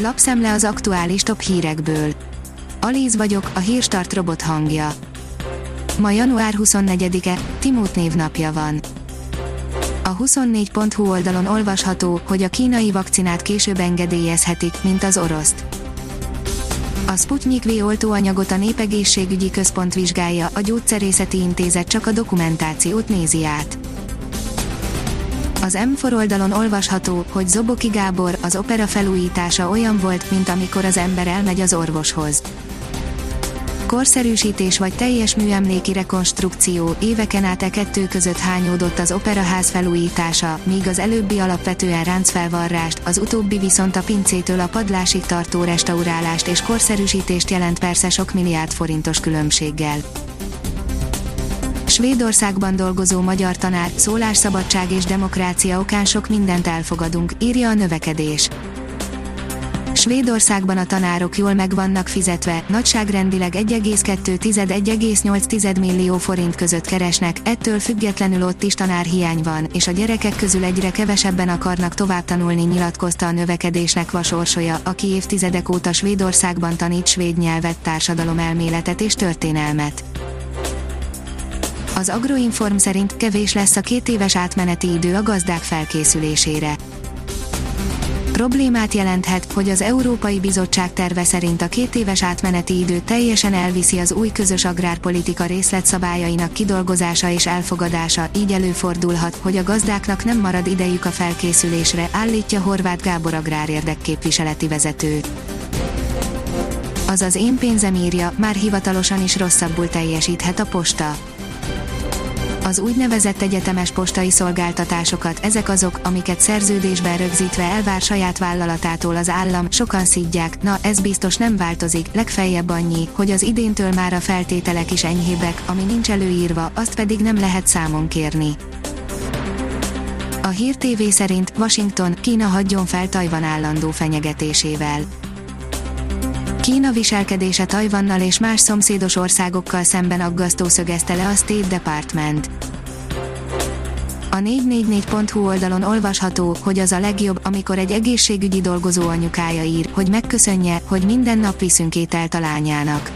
Lapszemle az aktuális top hírekből. Alíz vagyok, a hírstart robot hangja. Ma január 24-e, Timót névnapja van. A 24.hu oldalon olvasható, hogy a kínai vakcinát később engedélyezhetik, mint az oroszt. A Sputnik V oltóanyagot a Népegészségügyi Központ vizsgálja, a Gyógyszerészeti Intézet csak a dokumentációt nézi át. Az M4 oldalon olvasható, hogy Zoboki Gábor, az opera felújítása olyan volt, mint amikor az ember elmegy az orvoshoz. Korszerűsítés vagy teljes műemléki rekonstrukció, éveken át e kettő között hányódott az operaház felújítása, míg az előbbi alapvetően ráncfelvarrást, az utóbbi viszont a pincétől a padlásig tartó restaurálást és korszerűsítést jelent persze sok milliárd forintos különbséggel. Svédországban dolgozó magyar tanár, szólásszabadság és demokrácia okán sok mindent elfogadunk, írja a növekedés. Svédországban a tanárok jól meg vannak fizetve, nagyságrendileg 1,2-1,8 millió forint között keresnek, ettől függetlenül ott is tanárhiány van, és a gyerekek közül egyre kevesebben akarnak tovább tanulni nyilatkozta a növekedésnek vasorsolya, aki évtizedek óta Svédországban tanít svéd nyelvet, társadalomelméletet és történelmet. Az Agroinform szerint kevés lesz a két éves átmeneti idő a gazdák felkészülésére. Problémát jelenthet, hogy az Európai Bizottság terve szerint a két éves átmeneti idő teljesen elviszi az új közös agrárpolitika részletszabályainak kidolgozása és elfogadása, így előfordulhat, hogy a gazdáknak nem marad idejük a felkészülésre, állítja Horváth Gábor agrár érdekképviseleti vezető. Azaz én pénzem írja, már hivatalosan is rosszabbul teljesíthet a posta az úgynevezett egyetemes postai szolgáltatásokat, ezek azok, amiket szerződésben rögzítve elvár saját vállalatától az állam, sokan szidják, na ez biztos nem változik, legfeljebb annyi, hogy az idéntől már a feltételek is enyhébbek, ami nincs előírva, azt pedig nem lehet számon kérni. A Hír TV szerint Washington, Kína hagyjon fel Tajvan állandó fenyegetésével. Kína viselkedése Tajvannal és más szomszédos országokkal szemben aggasztó szögezte le a State Department. A 444.hu oldalon olvasható, hogy az a legjobb, amikor egy egészségügyi dolgozó anyukája ír, hogy megköszönje, hogy minden nap viszünk ételt a lányának.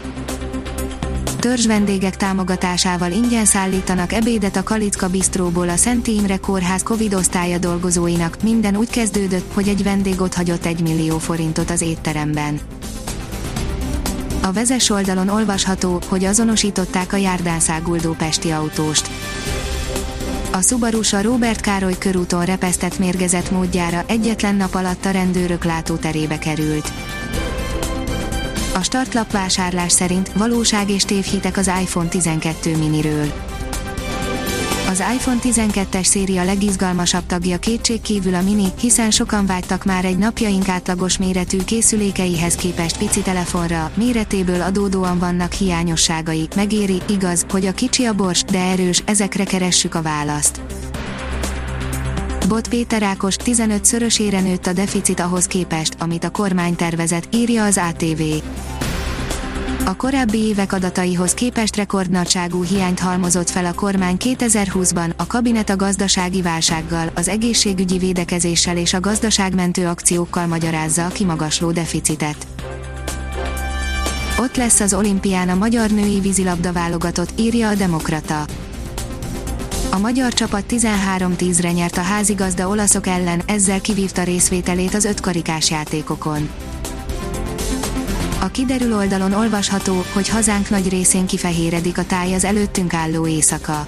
Törzs vendégek támogatásával ingyen szállítanak ebédet a Kalicka Bistróból a Szent Imre Kórház Covid osztálya dolgozóinak, minden úgy kezdődött, hogy egy vendég ott hagyott egy millió forintot az étteremben. A vezes oldalon olvasható, hogy azonosították a járdán száguldó pesti autóst. A Subaru a Robert Károly körúton repesztett mérgezett módjára egyetlen nap alatt a rendőrök látóterébe került. A startlap vásárlás szerint valóság és tévhitek az iPhone 12 miniről. Az iPhone 12-es széria legizgalmasabb tagja kétség kívül a mini, hiszen sokan vágytak már egy napjaink átlagos méretű készülékeihez képest pici telefonra, méretéből adódóan vannak hiányosságai, megéri, igaz, hogy a kicsi a bors, de erős, ezekre keressük a választ. Bot Péter Ákos 15-szörösére nőtt a deficit ahhoz képest, amit a kormány tervezett, írja az ATV. A korábbi évek adataihoz képest rekordnagyságú hiányt halmozott fel a kormány 2020-ban, a kabinet a gazdasági válsággal, az egészségügyi védekezéssel és a gazdaságmentő akciókkal magyarázza a kimagasló deficitet. Ott lesz az olimpián a magyar női vízilabda válogatott, írja a Demokrata. A magyar csapat 13-10-re nyert a házigazda olaszok ellen, ezzel kivívta részvételét az ötkarikás játékokon. A kiderül oldalon olvasható, hogy hazánk nagy részén kifehéredik a táj az előttünk álló éjszaka.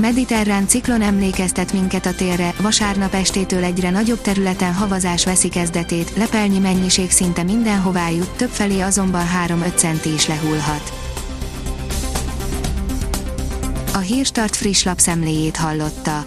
Mediterrán ciklon emlékeztet minket a térre, vasárnap estétől egyre nagyobb területen havazás veszi kezdetét, lepelnyi mennyiség szinte mindenhová jut, többfelé azonban 3-5 centi is lehullhat. A Hírstart friss lapszemléjét hallotta.